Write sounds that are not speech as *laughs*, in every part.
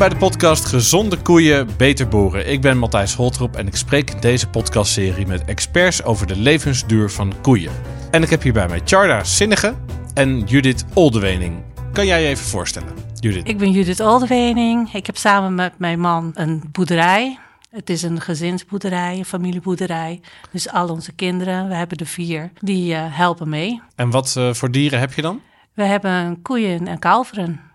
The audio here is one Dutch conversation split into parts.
bij de podcast Gezonde Koeien, Beter Boeren. Ik ben Matthijs Holtrop en ik spreek in deze podcastserie met experts over de levensduur van koeien. En ik heb hier bij mij Charda Sinnige en Judith Oldewening. Kan jij je even voorstellen, Judith? Ik ben Judith Oldewening. Ik heb samen met mijn man een boerderij. Het is een gezinsboerderij, een familieboerderij. Dus al onze kinderen, we hebben er vier, die uh, helpen mee. En wat uh, voor dieren heb je dan? We hebben koeien en kalveren.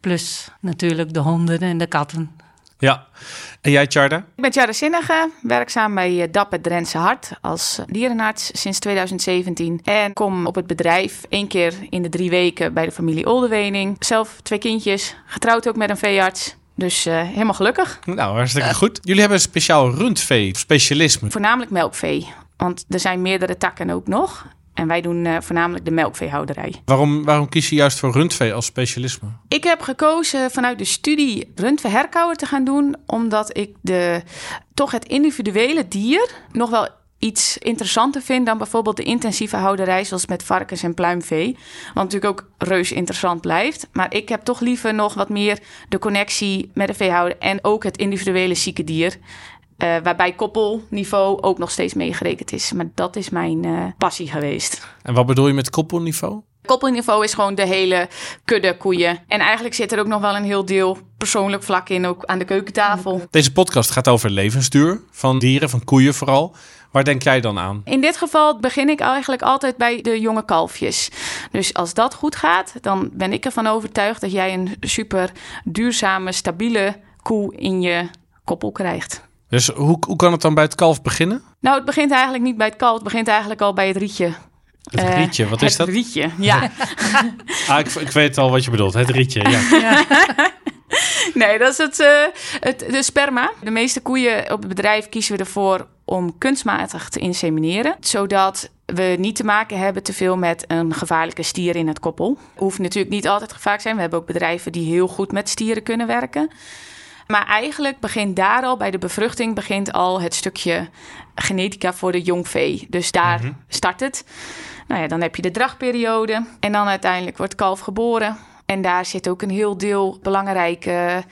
Plus natuurlijk de honden en de katten. Ja. En jij, Charda? Ik ben Charda Zinnige, werkzaam bij eh, DAP het Drentse Hart als dierenarts sinds 2017. En kom op het bedrijf één keer in de drie weken bij de familie Oldewening. Zelf twee kindjes, getrouwd ook met een veearts. Dus uh, helemaal gelukkig. Nou, hartstikke uh, goed. Jullie hebben een speciaal rundvee-specialisme. Voornamelijk melkvee. Want er zijn meerdere takken ook nog. En wij doen uh, voornamelijk de melkveehouderij. Waarom, waarom kies je juist voor rundvee als specialisme? Ik heb gekozen vanuit de studie rundveeherkauwer te gaan doen, omdat ik de, toch het individuele dier nog wel iets interessanter vind dan bijvoorbeeld de intensieve houderij, zoals met varkens en pluimvee. Wat natuurlijk ook reus interessant blijft. Maar ik heb toch liever nog wat meer de connectie met de veehouder en ook het individuele zieke dier. Uh, waarbij koppelniveau ook nog steeds meegerekend is. Maar dat is mijn uh, passie geweest. En wat bedoel je met koppelniveau? Koppelniveau is gewoon de hele kudde koeien. En eigenlijk zit er ook nog wel een heel deel persoonlijk vlak in, ook aan de keukentafel. Deze podcast gaat over levensduur van dieren, van koeien vooral. Waar denk jij dan aan? In dit geval begin ik eigenlijk altijd bij de jonge kalfjes. Dus als dat goed gaat, dan ben ik ervan overtuigd dat jij een super duurzame, stabiele koe in je koppel krijgt. Dus hoe, hoe kan het dan bij het kalf beginnen? Nou, het begint eigenlijk niet bij het kalf. Het begint eigenlijk al bij het rietje. Het uh, rietje, wat is dat? Het rietje, ja. *laughs* ah, ik, ik, weet al wat je bedoelt. Het rietje, ja. *laughs* ja. nee, dat is het, uh, het, de sperma. De meeste koeien op het bedrijf kiezen we ervoor om kunstmatig te insemineren. Zodat we niet te maken hebben te veel met een gevaarlijke stier in het koppel. Hoeft natuurlijk niet altijd gevaarlijk zijn. We hebben ook bedrijven die heel goed met stieren kunnen werken. Maar eigenlijk begint daar al bij de bevruchting begint al het stukje genetica voor de jongvee. Dus daar mm -hmm. start het. Nou ja, dan heb je de drachtperiode en dan uiteindelijk wordt kalf geboren. En daar zit ook een heel deel belangrijke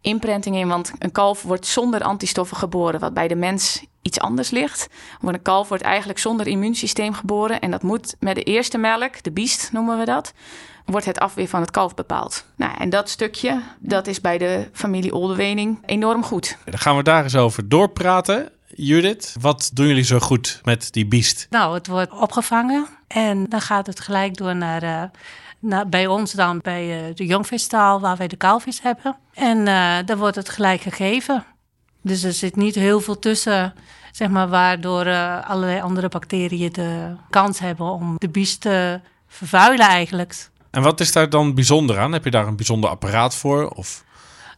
imprinting in, want een kalf wordt zonder antistoffen geboren, wat bij de mens iets anders ligt. Want een kalf wordt eigenlijk zonder immuunsysteem geboren en dat moet met de eerste melk, de biest noemen we dat, wordt het afweer van het kalf bepaald. Nou, en dat stukje, dat is bij de familie Oldewening enorm goed. Dan gaan we daar eens over doorpraten. Judith, wat doen jullie zo goed met die biest? Nou, het wordt opgevangen en dan gaat het gelijk door naar, uh, naar bij ons dan bij uh, de jongvisstaal waar wij de kalfjes hebben. En uh, dan wordt het gelijk gegeven. Dus er zit niet heel veel tussen, zeg maar, waardoor allerlei andere bacteriën de kans hebben om de biest te vervuilen eigenlijk. En wat is daar dan bijzonder aan? Heb je daar een bijzonder apparaat voor? Of?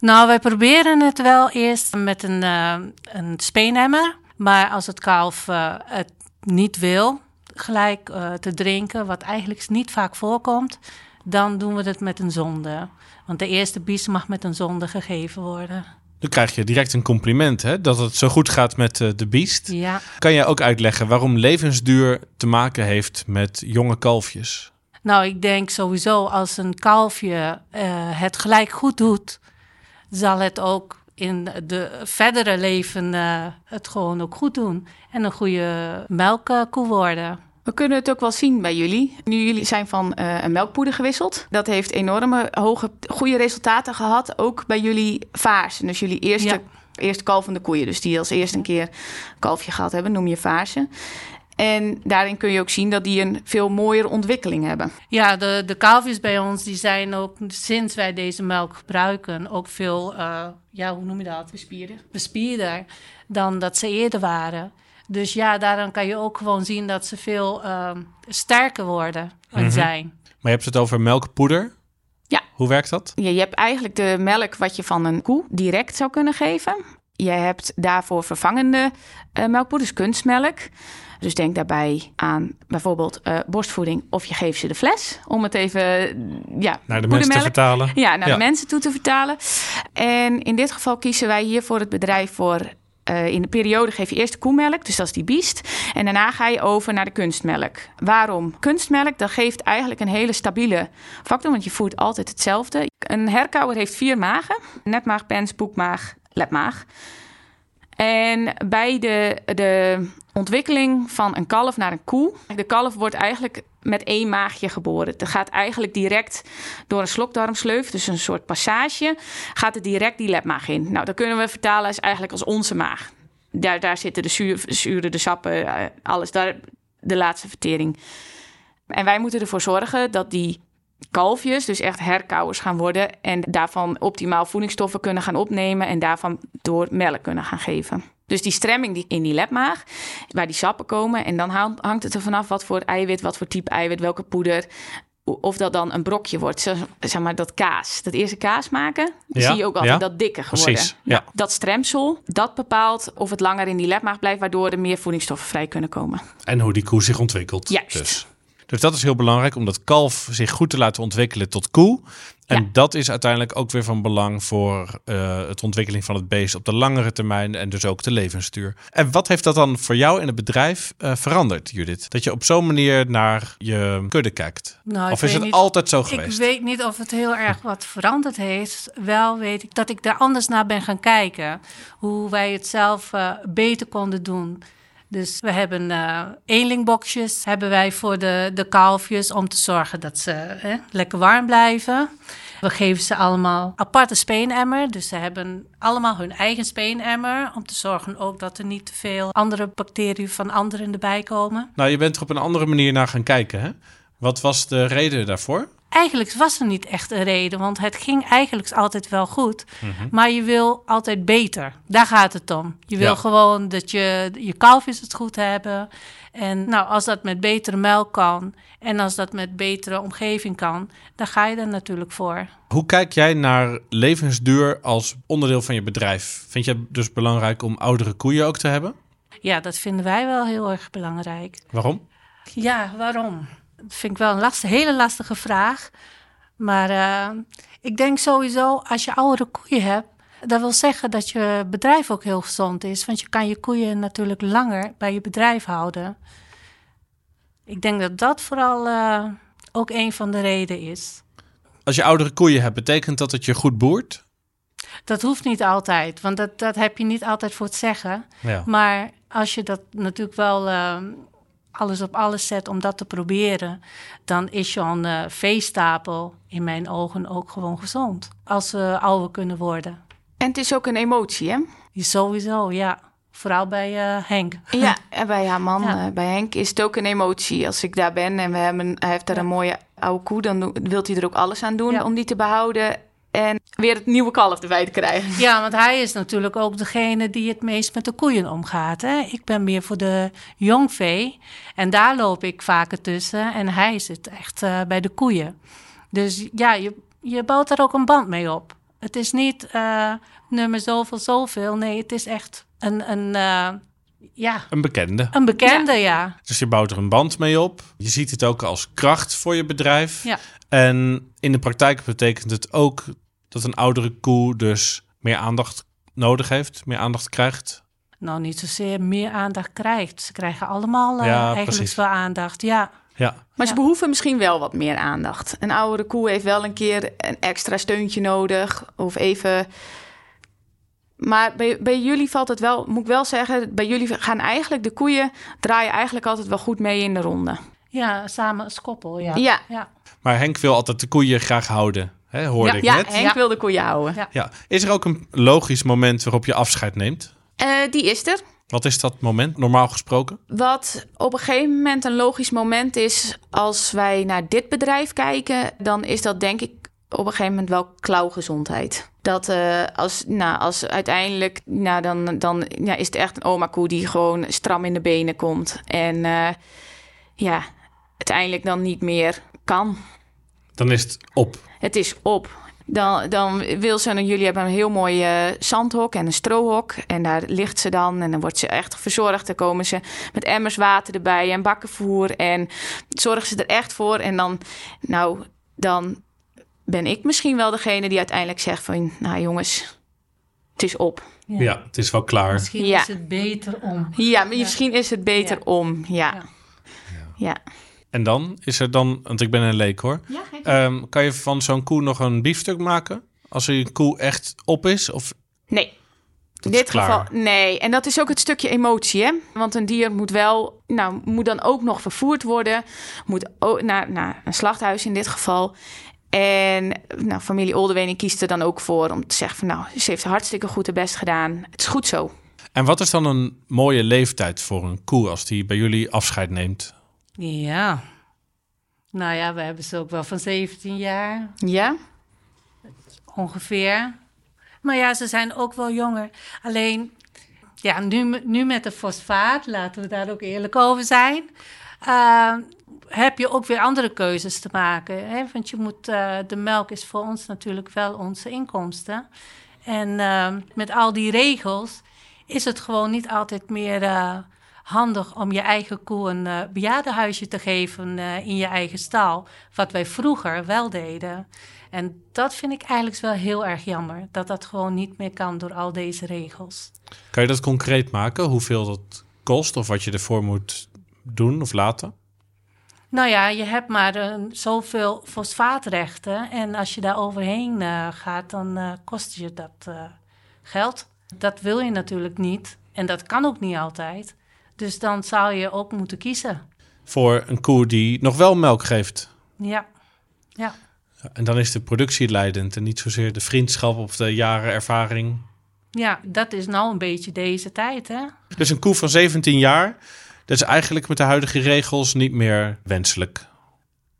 Nou, wij proberen het wel eerst met een, uh, een speenemmer. Maar als het kalf uh, het niet wil, gelijk uh, te drinken, wat eigenlijk niet vaak voorkomt, dan doen we het met een zonde. Want de eerste bies mag met een zonde gegeven worden. Dan krijg je direct een compliment, hè? dat het zo goed gaat met de biest. Ja. Kan jij ook uitleggen waarom levensduur te maken heeft met jonge kalfjes? Nou, ik denk sowieso als een kalfje uh, het gelijk goed doet, zal het ook in de verdere leven uh, het gewoon ook goed doen. En een goede melkkoe worden. We kunnen het ook wel zien bij jullie. Nu jullie zijn van uh, een melkpoeder gewisseld. Dat heeft enorme hoge, goede resultaten gehad. Ook bij jullie vaars. Dus jullie eerste, ja. eerste kalvende koeien. Dus die als eerste een keer kalfje gehad hebben, noem je vaarsen. En daarin kun je ook zien dat die een veel mooiere ontwikkeling hebben. Ja, de, de kalfjes bij ons die zijn ook sinds wij deze melk gebruiken ook veel, uh, ja, hoe noem je dat? Bespierder. Bespierder dan dat ze eerder waren. Dus ja, daarom kan je ook gewoon zien dat ze veel uh, sterker worden en mm -hmm. zijn. Maar je hebt het over melkpoeder. Ja. Hoe werkt dat? Ja, je hebt eigenlijk de melk wat je van een koe direct zou kunnen geven. Je hebt daarvoor vervangende uh, melkpoeders, kunstmelk. Dus denk daarbij aan bijvoorbeeld uh, borstvoeding of je geeft ze de fles. Om het even ja, naar de mensen te vertalen. Ja, naar ja. de mensen toe te vertalen. En in dit geval kiezen wij hier voor het bedrijf voor... Uh, in de periode geef je eerst de koemelk, dus dat is die biest. En daarna ga je over naar de kunstmelk. Waarom? Kunstmelk, dat geeft eigenlijk een hele stabiele factor, want je voert altijd hetzelfde. Een herkauwer heeft vier magen. Netmaag, pens, boekmaag, lepmaag. En bij de, de ontwikkeling van een kalf naar een koe... De kalf wordt eigenlijk met één maagje geboren. Het gaat eigenlijk direct door een slokdarmsleuf, dus een soort passage... gaat het direct die lepmaag in. Nou, dat kunnen we vertalen als eigenlijk als onze maag. Daar, daar zitten de zuren, de sappen, eh, alles. Daar, de laatste vertering. En wij moeten ervoor zorgen dat die kalfjes dus echt herkauwers gaan worden en daarvan optimaal voedingsstoffen kunnen gaan opnemen en daarvan door melk kunnen gaan geven. Dus die stremming die in die lepmaag, waar die sappen komen en dan hangt het er vanaf wat voor eiwit, wat voor type eiwit, welke poeder, of dat dan een brokje wordt. Zeg maar dat kaas. Dat eerste kaas maken, zie je ook altijd dat dikker geworden. Precies, ja. Dat stremsel, dat bepaalt of het langer in die lepmaag blijft, waardoor er meer voedingsstoffen vrij kunnen komen. En hoe die koe zich ontwikkelt. Juist. Dus. Dus dat is heel belangrijk om dat kalf zich goed te laten ontwikkelen tot koe. En dat is uiteindelijk ook weer van belang voor uh, het ontwikkeling van het beest op de langere termijn en dus ook de levensduur. En wat heeft dat dan voor jou in het bedrijf uh, veranderd, Judith? Dat je op zo'n manier naar je kudde kijkt? Nou, of is het altijd zo geweest? Ik weet niet of het heel erg wat veranderd heeft. Wel weet ik dat ik daar anders naar ben gaan kijken. Hoe wij het zelf uh, beter konden doen. Dus we hebben uh, hebben wij voor de, de kalfjes om te zorgen dat ze hè, lekker warm blijven. We geven ze allemaal aparte speenemmer. Dus ze hebben allemaal hun eigen speenemmer. Om te zorgen ook dat er niet te veel andere bacteriën van anderen erbij komen. Nou, je bent er op een andere manier naar gaan kijken. Hè? Wat was de reden daarvoor? Eigenlijk was er niet echt een reden, want het ging eigenlijk altijd wel goed. Maar je wil altijd beter. Daar gaat het om. Je wil Ja. gewoon dat je, je kalfjes het goed hebben. En nou, als dat met betere melk kan en als dat met betere omgeving kan, dan ga je er natuurlijk voor. Hoe kijk jij naar levensduur als onderdeel van je bedrijf? Vind je het dus belangrijk om oudere koeien ook te hebben? Ja, dat vinden wij wel heel erg belangrijk. Waarom? Ja, waarom? Dat vind ik wel een lastige, hele lastige vraag. Maar eh, ik denk sowieso, als je oudere koeien hebt, dat wil zeggen dat je bedrijf ook heel gezond is. Want je kan je koeien natuurlijk langer bij je bedrijf houden. Ik denk dat dat vooral eh, ook een van de redenen is. Als je oudere koeien hebt, betekent dat dat je goed boert? Dat hoeft niet altijd, want dat, dat heb je niet altijd voor het zeggen. Ja. Maar als je dat natuurlijk wel eh, alles op alles zet om dat te proberen, dan is zo'n eh veestapel in mijn ogen ook gewoon gezond. Als ze ouder kunnen worden. En het is ook een emotie, hè? Sowieso, ja. Vooral bij eh, Henk. *laughs* Ja, en bij haar man, Ja. eh, bij Henk, is het ook een emotie. Als ik daar ben en we hebben, hij heeft daar Ja. een mooie oude koe, dan wil hij er ook alles aan doen Ja. om die te behouden. En weer het nieuwe kalf erbij te krijgen. Ja, want hij is natuurlijk ook degene die het meest met de koeien omgaat. Hè? Ik ben meer voor de jongvee. En daar loop ik vaker tussen. En hij zit echt eh, bij de koeien. Dus ja, je, je bouwt daar ook een band mee op. Het is niet eh, nummer zoveel, zoveel. Nee, het is echt een, een, eh, ja, Een bekende. een bekende, ja. Dus je bouwt er een band mee op. Je ziet het ook als kracht voor je bedrijf. Ja. En in de praktijk betekent het ook dat een oudere koe dus meer aandacht nodig heeft, meer aandacht krijgt. Nou, niet zozeer meer aandacht krijgt. Ze krijgen allemaal eh, Ja, eigenlijk precies. wel aandacht, ja. Ja, Maar ze Ja. behoeven misschien wel wat meer aandacht. Een oudere koe heeft wel een keer een extra steuntje nodig. Of even. Maar bij, bij jullie valt het wel, moet ik wel zeggen, bij jullie gaan eigenlijk de koeien draaien eigenlijk altijd wel goed mee in de ronde. Ja, samen als koppel, ja. Ja. ja. maar Henk wil altijd de koeien graag houden, hè, hoorde Ja, ik Ja, net. Henk Ja. wil de koeien houden. Ja. Ja. Is er ook een logisch moment waarop je afscheid neemt? Eh, die is er. Wat is dat moment, normaal gesproken? Wat op een gegeven moment een logisch moment is, als wij naar dit bedrijf kijken, dan is dat denk ik op een gegeven moment wel klauwgezondheid. Dat eh, als, nou, als uiteindelijk, nou, dan, dan ja, is het echt een oma koe die gewoon stram in de benen komt. En eh, ja, uiteindelijk dan niet meer kan. Dan is het op. Het is op. Dan, dan wil ze, en jullie hebben een heel mooi eh, zandhok en een strohok. En daar ligt ze dan en dan wordt ze echt verzorgd. Dan komen ze met emmers water erbij en bakkenvoer. En zorgen ze er echt voor. En dan, nou, dan ben ik misschien wel degene die uiteindelijk zegt van... Nou jongens, het is op. Ja, het is wel klaar. Misschien Ja. is het beter om. Ja, misschien is het beter Ja. om. Ja. Ja. En dan is er dan, want ik ben een leek hoor. Ja, Ehm, kan je van zo'n koe nog een biefstuk maken? Als een koe echt op is? Of Nee. In dit geval, nee. En dat is ook het stukje emotie, hè? Want een dier moet wel, nou, moet dan ook nog vervoerd worden. Moet ook naar, naar een slachthuis in dit geval. En nou, familie Oldewening kiest er dan ook voor om te zeggen van, nou, ze heeft hartstikke goed haar best gedaan. Het is goed zo. En wat is dan een mooie leeftijd voor een koe als die bij jullie afscheid neemt? Ja. Nou ja, we hebben ze ook wel van 17 jaar Ja? ongeveer. Maar ja, ze zijn ook wel jonger. Alleen, ja, nu, nu met de fosfaat, laten we daar ook eerlijk over zijn. eh, heb je ook weer andere keuzes te maken. Hè? Want je moet, eh, de melk is voor ons natuurlijk wel onze inkomsten. En eh, met al die regels is het gewoon niet altijd meer eh, handig om je eigen koe een eh, bejaardenhuisje te geven eh, in je eigen stal. Wat wij vroeger wel deden. En dat vind ik eigenlijk wel heel erg jammer. Dat dat gewoon niet meer kan door al deze regels. Kan je dat concreet maken? Hoeveel dat kost of wat je ervoor moet doen of laten? Nou ja, je hebt maar eh, zoveel fosfaatrechten. En als je daar overheen gaat, dan kost je dat geld. Dat wil je natuurlijk niet. En dat kan ook niet altijd. Dus dan zou je ook moeten kiezen. Voor een koe die nog wel melk geeft. Ja, ja. En dan is de productie leidend en niet zozeer de vriendschap of de jaren ervaring. Ja, dat is nou een beetje deze tijd, hè? Dus een koe van 17 jaar, dat is eigenlijk met de huidige regels niet meer wenselijk.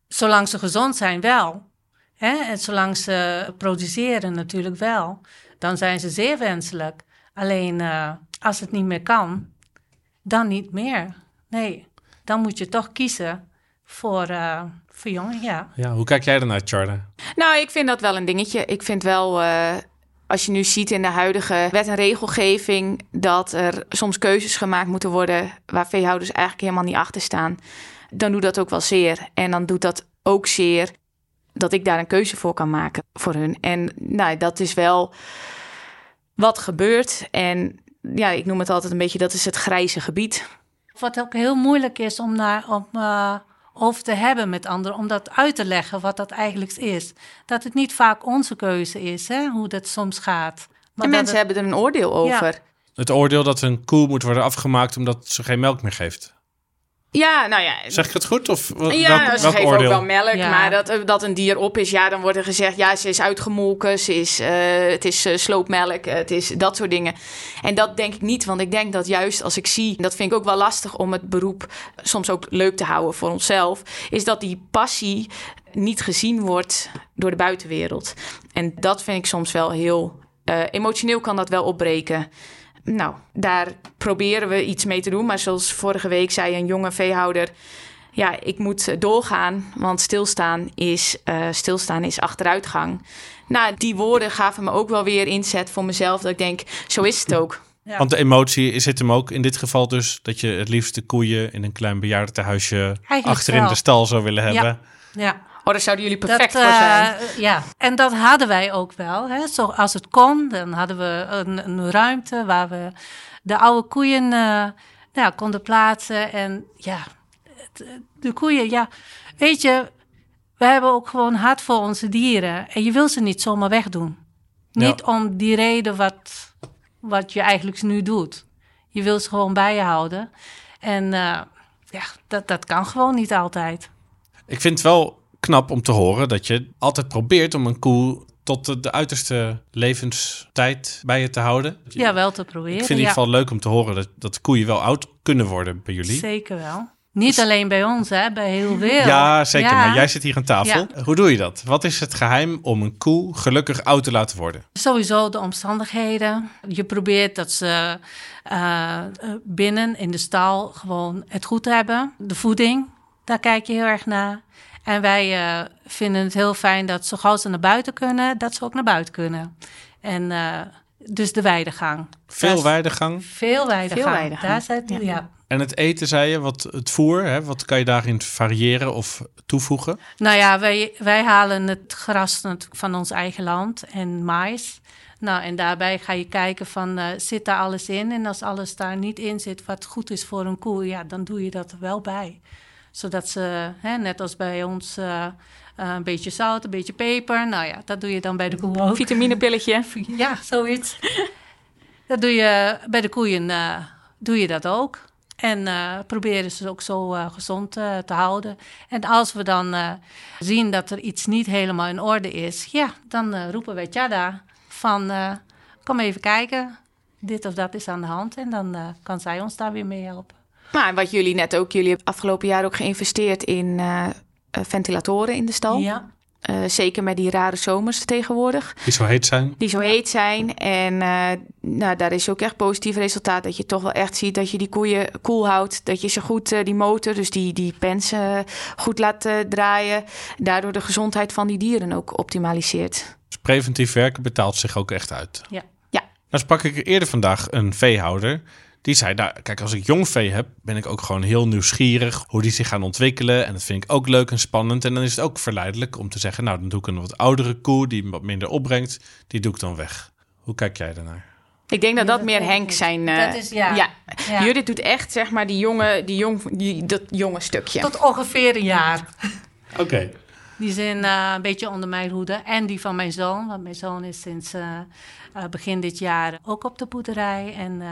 Zolang ze gezond zijn, wel. Hè? En zolang ze produceren, natuurlijk wel. Dan zijn ze zeer wenselijk. Alleen eh, als het niet meer kan, dan niet meer. Nee, dan moet je toch kiezen voor eh verjonging, ja. Ja, hoe kijk jij ernaar, Charda? Nou, ik vind dat wel een dingetje. Ik vind wel, eh, als je nu ziet in de huidige wet en regelgeving, dat er soms keuzes gemaakt moeten worden waar veehouders eigenlijk helemaal niet achter staan. Dan doet dat ook wel zeer. En dan doet dat ook zeer dat ik daar een keuze voor kan maken voor hun. En nou, dat is wel wat gebeurt. En ja, ik noem het altijd een beetje, dat is het grijze gebied. Wat ook heel moeilijk is om, naar, om eh, over te hebben met anderen, om dat uit te leggen wat dat eigenlijk is. Dat het niet vaak onze keuze is, hè, hoe dat soms gaat. Maar en mensen het- hebben er een oordeel over. Het oordeel dat een koe moet worden afgemaakt omdat ze geen melk meer geeft. Ja, nou ja, Zeg ik het goed? Of wel- Ja, welk, ze welk geven oordeel? ook wel melk, Ja. maar dat, dat een dier op is, ja, dan wordt er gezegd, ja, ze is uitgemolken, ze is, eh, het is eh, sloopmelk, het is dat soort dingen. En dat denk ik niet, want ik denk dat juist als ik zie, en dat vind ik ook wel lastig om het beroep soms ook leuk te houden voor onszelf, is dat die passie niet gezien wordt door de buitenwereld. En dat vind ik soms wel heel eh, emotioneel kan dat wel opbreken. Nou, daar proberen we iets mee te doen. Maar zoals vorige week zei een jonge veehouder... ja, ik moet doorgaan, want stilstaan is, eh, stilstaan is achteruitgang. Nou, die woorden gaven me ook wel weer inzet voor mezelf... dat ik denk, zo is het ook. Ja. Want de emotie zit hem ook in dit geval dus dat je het liefst de koeien in een klein bejaardentehuisje Eigenlijk achter in wel. de stal zou willen hebben. ja. Oh, daar zouden jullie perfect dat, voor eh, zijn. ja, en dat hadden wij ook wel. Hè. Zo, als het kon, dan hadden we een, een ruimte waar we de oude koeien eh, nou, ja, konden plaatsen. En ja, het- de koeien, ja, weet je, we hebben ook gewoon hart voor onze dieren. En je wil ze niet zomaar wegdoen. Ja. Niet om die reden wat, wat je eigenlijk nu doet. Je wil ze gewoon bij je houden. En eh, ja, dat, dat kan gewoon niet altijd. Ik vind het wel knap om te horen dat je altijd probeert om een koe tot de, de uiterste levenstijd bij je te houden. Ja, wel te proberen. Ik vind in ja. ieder geval leuk om te horen dat, dat koeien wel oud kunnen worden bij jullie. Zeker wel. Niet alleen bij ons, hè, bij heel veel. Ja, zeker. Ja. Maar jij zit hier aan tafel. Hoe doe je dat? Wat is het geheim om een koe gelukkig oud te laten worden? Sowieso de omstandigheden. Je probeert dat ze eh, binnen in de stal gewoon het goed hebben. De voeding, daar kijk je heel erg naar. En wij eh, vinden het heel fijn dat zo gauw ze naar buiten kunnen, dat ze ook naar buiten kunnen. En eh, dus de weidegang. Veel is weidegang. Veel weidegang. Veel weidegang. Daar zit, ja. Ja. En het eten, zei je, wat, het voer, hè, wat kan je daarin variëren of toevoegen? Nou ja, wij, wij halen het gras natuurlijk van ons eigen land en mais. Nou, en daarbij ga je kijken van, eh, zit daar alles in? En als alles daar niet in zit wat goed is voor een koe, ja, dan doe je dat er wel bij. Zodat ze, hè, net als bij ons, uh, een beetje zout, een beetje peper. Nou ja, dat doe je dan bij de koe ook. Vitaminepilletje. *laughs* Ja, zoiets. dat doe je bij de koeien, uh, doe je dat ook. En uh, proberen ze ook zo uh, gezond uh, te houden. En als we dan zien dat er iets niet helemaal in orde is, ja, dan roepen wij Tjada van kom even kijken. Dit of dat is aan de hand. En dan kan zij ons daar weer mee helpen. Maar wat jullie net ook, jullie hebben afgelopen jaar ook geïnvesteerd in ventilatoren in de stal. Ja. Uh, zeker met die rare zomers tegenwoordig. Die zo heet zijn. Die zo heet zijn. En uh, nou, daar is ook echt positief resultaat. Dat je toch wel echt ziet dat je die koeien koel houdt. Dat je ze goed, uh, die motor, dus die, die pens goed laat draaien. Daardoor de gezondheid van die dieren ook optimaliseert. Dus preventief werken betaalt zich ook echt uit. Ja. Ja. Nou sprak ik eerder vandaag een veehouder. Die zei, nou, kijk, als ik jong vee heb, ben ik ook gewoon heel nieuwsgierig hoe die zich gaan ontwikkelen. En dat vind ik ook leuk en spannend. En dan is het ook verleidelijk om te zeggen, nou, dan doe ik een wat oudere koe die wat minder opbrengt. Die doe ik dan weg. Hoe kijk jij daarnaar? Ik denk dat dat, meer Henk zijn. Uh, dat is, ja. ja. ja. Judith doet echt, zeg maar, die jonge, die jong, die, dat jonge stukje. Tot ongeveer een jaar. Oké. Okay. *laughs* Die zijn uh, een beetje onder mijn hoede. En die van mijn zoon. Want mijn zoon is sinds uh, begin dit jaar ook op de boerderij. En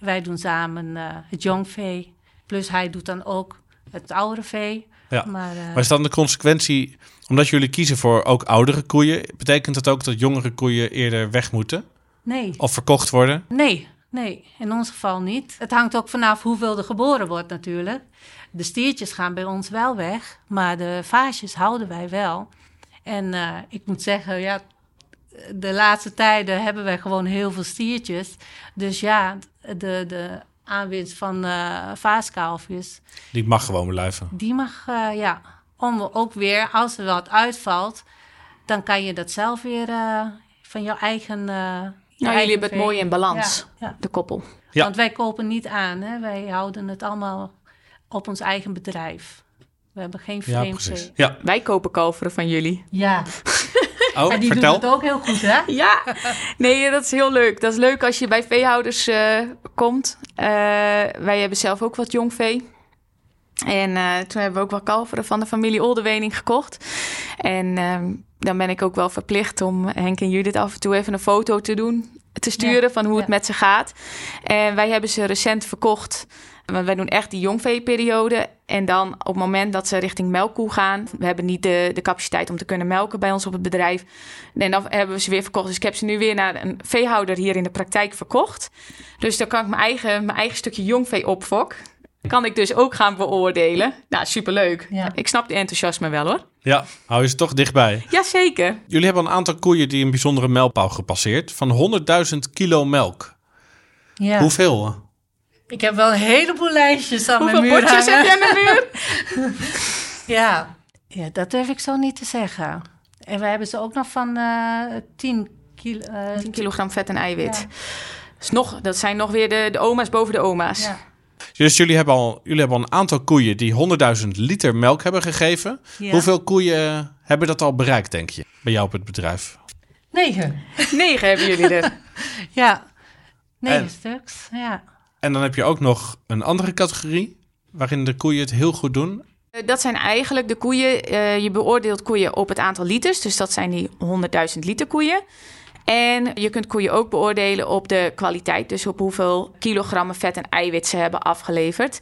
wij doen samen uh, het jong vee. Plus hij doet dan ook het oudere vee. Ja. Maar, uh, maar is dan de consequentie, omdat jullie kiezen voor ook oudere koeien, betekent dat ook dat jongere koeien eerder weg moeten? Nee. Of verkocht worden? Nee, nee, in ons geval niet. Het hangt ook vanaf hoeveel er geboren wordt natuurlijk. De stiertjes gaan bij ons wel weg, maar de vaasjes houden wij wel. En uh, ik moet zeggen, ja, de laatste tijden hebben wij gewoon heel veel stiertjes. Dus ja, de, de aanwinst van uh, vaaskalfjes. Die mag gewoon blijven. Die mag, uh, ja. Om ook weer, als er wat uitvalt, dan kan je dat zelf weer uh, van jouw eigen. nou, jullie hebben het mooi in balans, ja, ja. de koppel. Ja. Want wij kopen niet aan, hè? wij houden het allemaal op ons eigen bedrijf. We hebben geen vreemd. Ja, ja. Wij kopen kalveren van jullie. Ja. *laughs* Oh, en die vertel. doen het ook heel goed, hè? Ja, nee, dat is heel leuk. Dat is leuk als je bij veehouders uh, komt. Uh, wij hebben zelf ook wat jong vee. En uh, toen hebben we ook wat kalveren van de familie Olderwening gekocht. En ehm, dan ben ik ook wel verplicht om Henk en Judith af en toe even een foto te doen. Te sturen ja, van hoe ja. het met ze gaat. En wij hebben ze recent verkocht want wij doen echt die jongveeperiode. En dan op het moment dat ze richting melkkoe gaan... we hebben niet de, de capaciteit om te kunnen melken bij ons op het bedrijf. En dan hebben we ze weer verkocht. Dus ik heb ze nu weer naar een veehouder hier in de praktijk verkocht. Dus dan kan ik mijn eigen, mijn eigen stukje jongvee opfok. Kan ik dus ook gaan beoordelen. Nou, superleuk. Ja. Ik snap de enthousiasme wel hoor. Ja, hou je ze toch dichtbij. Jazeker. Jullie hebben een aantal koeien die een bijzondere mijlpaal gepasseerd. Van 100.000 kilo melk. Ja. Hoeveel? Ik heb wel een heleboel lijstjes aan Hoeveel mijn muur bordjes hangen. heb je aan de muur? *laughs* ja. ja, dat durf ik zo niet te zeggen. En we hebben ze ook nog van uh, 10, kilo, uh, 10 kilogram vet en eiwit. Ja. Dus nog, dat zijn nog weer de, de oma's boven de oma's. Ja. Dus jullie hebben, al, jullie hebben al een aantal koeien die 100.000 liter melk hebben gegeven. Ja. Hoeveel koeien hebben dat al bereikt, denk je, bij jou op het bedrijf? Negen. *laughs* Negen hebben jullie er. *laughs* ja, negen En? stuks. Ja. En dan heb je ook nog een andere categorie, waarin de koeien het heel goed doen. Uh, Dat zijn eigenlijk de koeien. Uh, je beoordeelt koeien op het aantal liters. Dus dat zijn die 100.000 liter koeien. En je kunt koeien ook beoordelen op de kwaliteit. Dus op hoeveel kilogrammen vet en eiwit ze hebben afgeleverd.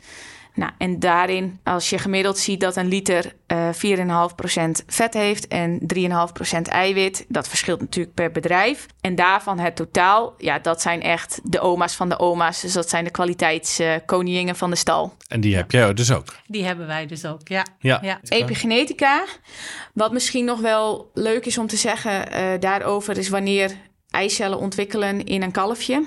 Nou, en daarin, als je gemiddeld ziet dat een liter uh, 4,5% vet heeft en 3,5% eiwit, dat verschilt natuurlijk per bedrijf. En daarvan het totaal, ja, dat zijn echt de oma's van de oma's. Dus dat zijn de kwaliteitskoningingen van de stal. En die heb jij dus ook. Die hebben wij dus ook, ja. Ja. ja. Epigenetica, wat misschien nog wel leuk is om te zeggen uh, daarover, is wanneer eicellen ontwikkelen in een kalfje.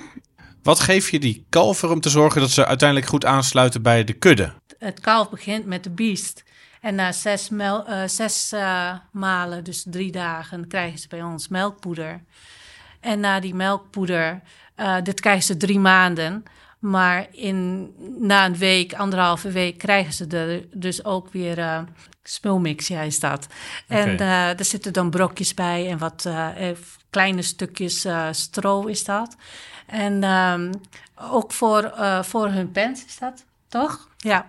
Wat geef je die kalver om te zorgen dat ze uiteindelijk goed aansluiten bij de kudde? Het kalf begint met de biest. En na zes, mel, uh, zes uh, malen, dus drie dagen, krijgen ze bij ons melkpoeder. En na die melkpoeder, uh, dit krijgen ze drie maanden. Maar in, na een week, anderhalve week, krijgen ze er dus ook weer uh, smulmix, ja, is dat. Okay. En uh, er zitten dan brokjes bij en wat uh, kleine stukjes stro is dat. En um, ook voor, voor hun pens is dat, toch? Ja.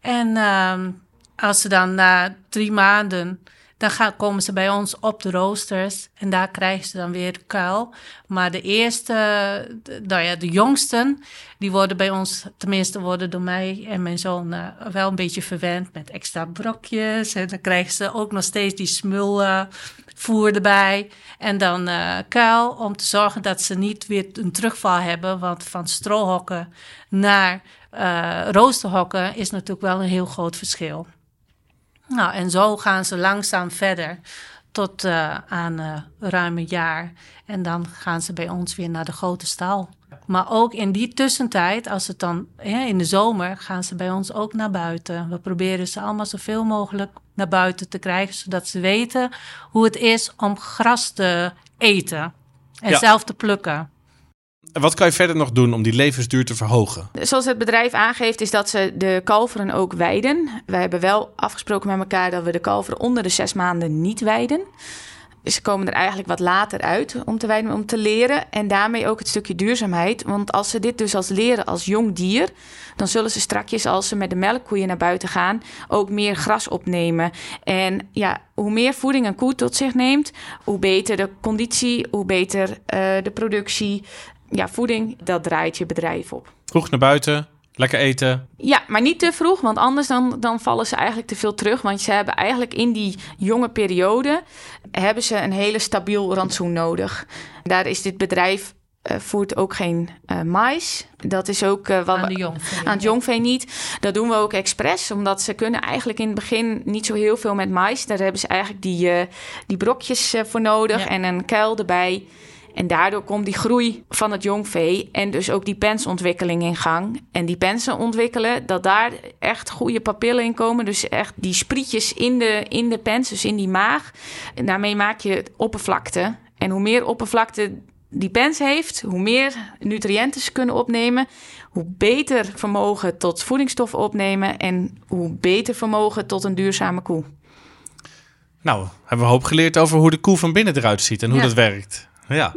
En um, als ze dan na drie maanden, dan komen ze bij ons op de roosters en daar krijgen ze dan weer kuil. Maar de eerste, de, nou ja, de jongsten, die worden bij ons, tenminste worden door mij en mijn zoon uh, wel een beetje verwend met extra brokjes. En dan krijgen ze ook nog steeds die smulvoer erbij. En dan uh, kuil om te zorgen dat ze niet weer een terugval hebben. Want van strohokken naar uh, roosterhokken is natuurlijk wel een heel groot verschil. Nou, en zo gaan ze langzaam verder tot uh, aan uh, ruim een jaar. En dan gaan ze bij ons weer naar de grote stal. Maar ook in die tussentijd, als het dan hè, in de zomer, gaan ze bij ons ook naar buiten. We proberen ze allemaal zoveel mogelijk naar buiten te krijgen, zodat ze weten hoe het is om gras te eten en ja. zelf te plukken. Wat kan je verder nog doen om die levensduur te verhogen? Zoals het bedrijf aangeeft, is dat ze de kalveren ook weiden. Wij hebben wel afgesproken met elkaar dat we de kalveren onder de zes maanden niet weiden. Ze komen er eigenlijk wat later uit om te weiden, om te leren. En daarmee ook het stukje duurzaamheid. Want als ze dit dus als leren als jong dier, dan zullen ze strakjes als ze met de melkkoeien naar buiten gaan, ook meer gras opnemen. En ja, hoe meer voeding een koe tot zich neemt, hoe beter de conditie, hoe beter uh, de productie ja, voeding, dat draait je bedrijf op. Vroeg naar buiten, lekker eten. Ja, maar niet te vroeg, want anders dan, dan vallen ze eigenlijk te veel terug. Want ze hebben eigenlijk in die jonge periode hebben ze een hele stabiel rantsoen nodig. Daar is dit bedrijf uh, voert ook geen uh, mais. Dat is ook uh, wat aan, de jongvee, aan het jongvee niet. Dat doen we ook expres, omdat ze kunnen eigenlijk in het begin niet zo heel veel met mais. Daar hebben ze eigenlijk die, die brokjes voor nodig ja. en een kuil erbij. En daardoor komt die groei van het jongvee en dus ook die pensontwikkeling in gang. En die pensen ontwikkelen, dat daar echt goede papillen in komen. Dus echt die sprietjes in de, in de pens, dus in die maag. En daarmee maak je oppervlakte. En hoe meer oppervlakte die pens heeft, hoe meer nutriënten ze kunnen opnemen, hoe beter vermogen tot voedingsstoffen opnemen en hoe beter vermogen tot een duurzame koe. Nou, hebben we hoop geleerd over hoe de koe van binnen eruit ziet en hoe ja. dat werkt. Ja,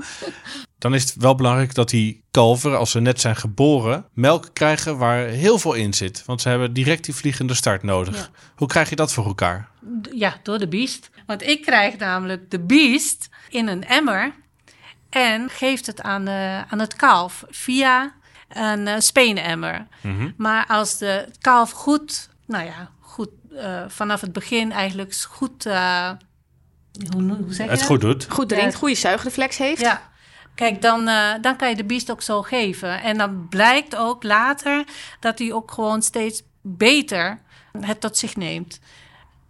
dan is het wel belangrijk dat die kalveren, als ze net zijn geboren, melk krijgen waar heel veel in zit. Want ze hebben direct die vliegende start nodig. Ja. Hoe krijg je dat voor elkaar? Ja, door de biest. Want ik krijg namelijk de biest in een emmer en geeft het aan, uh, aan het kalf via een uh, speenemmer. Mm -hmm. Maar als de kalf goed, nou ja, goed uh, vanaf het begin eigenlijk goed hoe, hoe zeg je het dat? goed doet. Goed drinkt, goede zuigreflex heeft. Ja. Kijk, dan, uh, dan kan je de biest ook zo geven. En dan blijkt ook later dat hij ook gewoon steeds beter het tot zich neemt.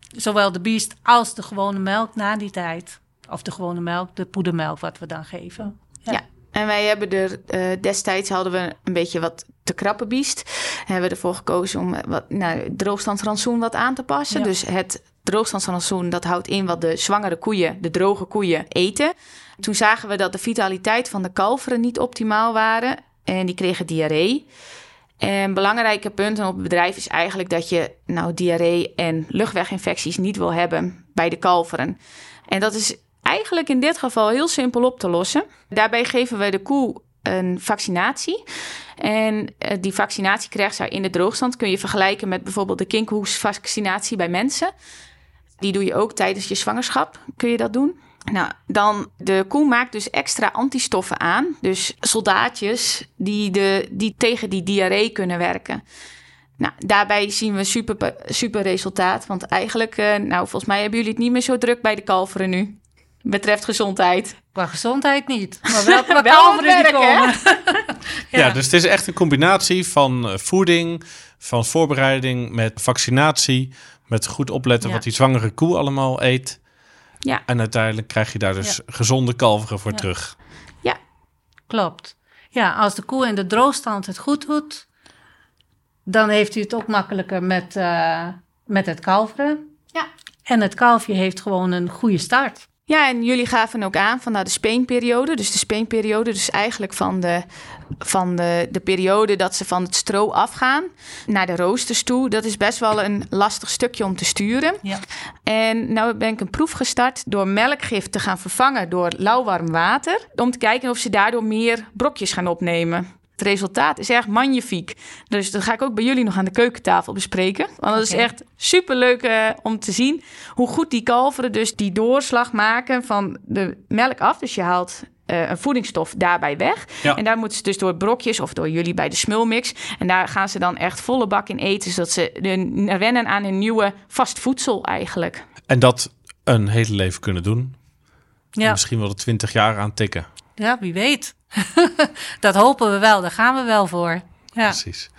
Zowel de biest als de gewone melk na die tijd. Of de gewone melk, de poedermelk wat we dan geven. Ja. ja. En wij hebben er uh, destijds hadden we een beetje wat te krappe biest. En hebben we ervoor gekozen om wat, nou, droogstandsrantsoen wat aan te passen. Ja. Dus het droogstandsrantsoen, dat houdt in wat de zwangere koeien, de droge koeien, eten. Toen zagen we dat de vitaliteit van de kalveren niet optimaal waren. En die kregen diarree. En belangrijke punten op het bedrijf is eigenlijk dat je nou diarree en luchtweginfecties niet wil hebben bij de kalveren. En dat is eigenlijk in dit geval heel simpel op te lossen. Daarbij geven we de koe een vaccinatie. En uh, die vaccinatie krijgt zij in de droogstand. Kun je vergelijken met bijvoorbeeld de kinkhoesvaccinatie bij mensen. Die doe je ook tijdens je zwangerschap. Kun je dat doen? Nou, dan de koe maakt dus extra antistoffen aan. Dus soldaatjes die, de, die tegen die diarree kunnen werken. Nou, daarbij zien we super, super resultaat. Want eigenlijk, uh, nou, volgens mij hebben jullie het niet meer zo druk bij de kalveren nu betreft gezondheid. Qua gezondheid niet, maar wel *laughs* qua kalveren die komen. *laughs* ja. ja, dus het is echt een combinatie van uh, voeding, van voorbereiding met vaccinatie, met goed opletten ja. wat die zwangere koe allemaal eet. Ja. En uiteindelijk krijg je daar dus ja. gezonde kalveren voor terug. Ja, klopt. Ja, als de koe in de droogstand het goed doet, dan heeft u het ook makkelijker met, uh, met het kalveren. Ja. En het kalfje heeft gewoon een goede start. Ja, en jullie gaven ook aan van nou, de speenperiode. Dus de speenperiode, dus eigenlijk van, de, van de, de periode dat ze van het stro afgaan naar de roosters toe. Dat is best wel een lastig stukje om te sturen. Ja. En nou ben ik een proef gestart door melkgif te gaan vervangen door lauwwarm water. Om te kijken of ze daardoor meer brokjes gaan opnemen. Het resultaat is echt magnifiek. Dus dat ga ik ook bij jullie nog aan de keukentafel bespreken. Want dat is echt superleuk eh om te zien hoe goed die kalveren dus die doorslag maken van de melk af. Dus je haalt eh, een voedingsstof daarbij weg. Ja. En daar moeten ze dus door brokjes of door jullie bij de smulmix. En daar gaan ze dan echt volle bak in eten, zodat ze wennen aan hun nieuwe vast voedsel eigenlijk. En dat een hele leven kunnen doen. En Ja, Misschien wel de 20 jaar aan tikken. ja wie weet. *laughs* dat hopen we wel, daar gaan we wel voor. Ja. Precies.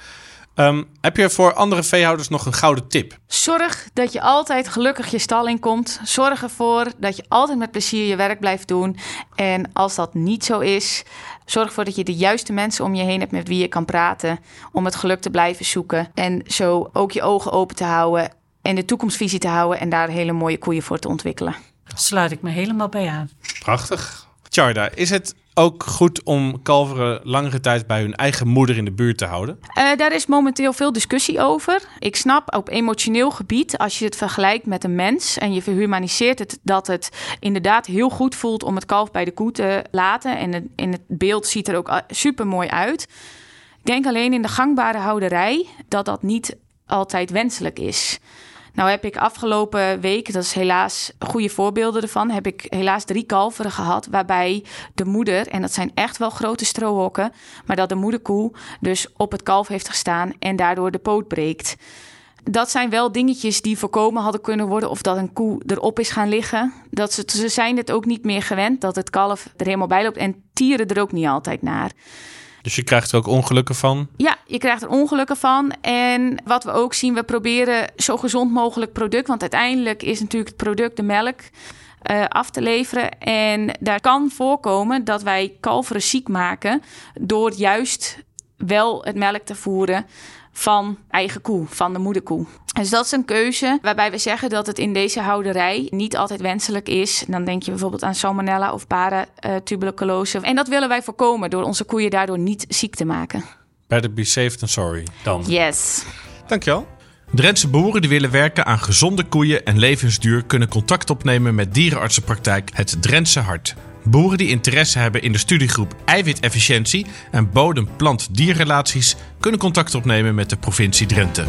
Ehm, heb je voor andere veehouders nog een gouden tip? Zorg dat je altijd gelukkig je stal in komt. Zorg ervoor dat je altijd met plezier je werk blijft doen. En als dat niet zo is, zorg ervoor dat je de juiste mensen om je heen hebt met wie je kan praten. Om het geluk te blijven zoeken. En zo ook je ogen open te houden. En de toekomstvisie te houden. En daar hele mooie koeien voor te ontwikkelen. Daar sluit ik me helemaal bij aan. Prachtig. Charda, is het ook goed om kalveren langere tijd bij hun eigen moeder in de buurt te houden? Eh, daar is momenteel veel discussie over. Ik snap op emotioneel gebied, als je het vergelijkt met een mens en je verhumaniseert het, dat het inderdaad heel goed voelt om het kalf bij de koe te laten. En het, in het beeld ziet er ook super mooi uit. Ik denk alleen in de gangbare houderij dat dat niet altijd wenselijk is. Nou heb ik afgelopen week, dat is helaas goede voorbeelden ervan, heb ik helaas drie kalveren gehad waarbij de moeder, en dat zijn echt wel grote strohokken, maar dat de moederkoe dus op het kalf heeft gestaan en daardoor de poot breekt. Dat zijn wel dingetjes die voorkomen hadden kunnen worden of dat een koe erop is gaan liggen. Dat ze, ze zijn het ook niet meer gewend dat het kalf er helemaal bij loopt en tieren er ook niet altijd naar. Dus je krijgt er ook ongelukken van. Ja, je krijgt er ongelukken van. En wat we ook zien, we proberen zo gezond mogelijk product. Want uiteindelijk is natuurlijk het product de melk eh, af te leveren. En daar kan voorkomen dat wij kalveren ziek maken door juist wel het melk te voeren van eigen koe, van de moederkoe. Dus dat is een keuze waarbij we zeggen dat het in deze houderij niet altijd wenselijk is. Dan denk je bijvoorbeeld aan salmonella of paratuberculose. En dat willen wij voorkomen door onze koeien daardoor niet ziek te maken. Better be safe than sorry dan. Yes. Dankjewel. Drentse boeren die willen werken aan gezonde koeien en levensduur kunnen contact opnemen met dierenartsenpraktijk Het Drentse Hart. Boeren die interesse hebben in de studiegroep eiwitefficiëntie en bodem-plant-dierrelaties kunnen contact opnemen met de provincie Drenthe.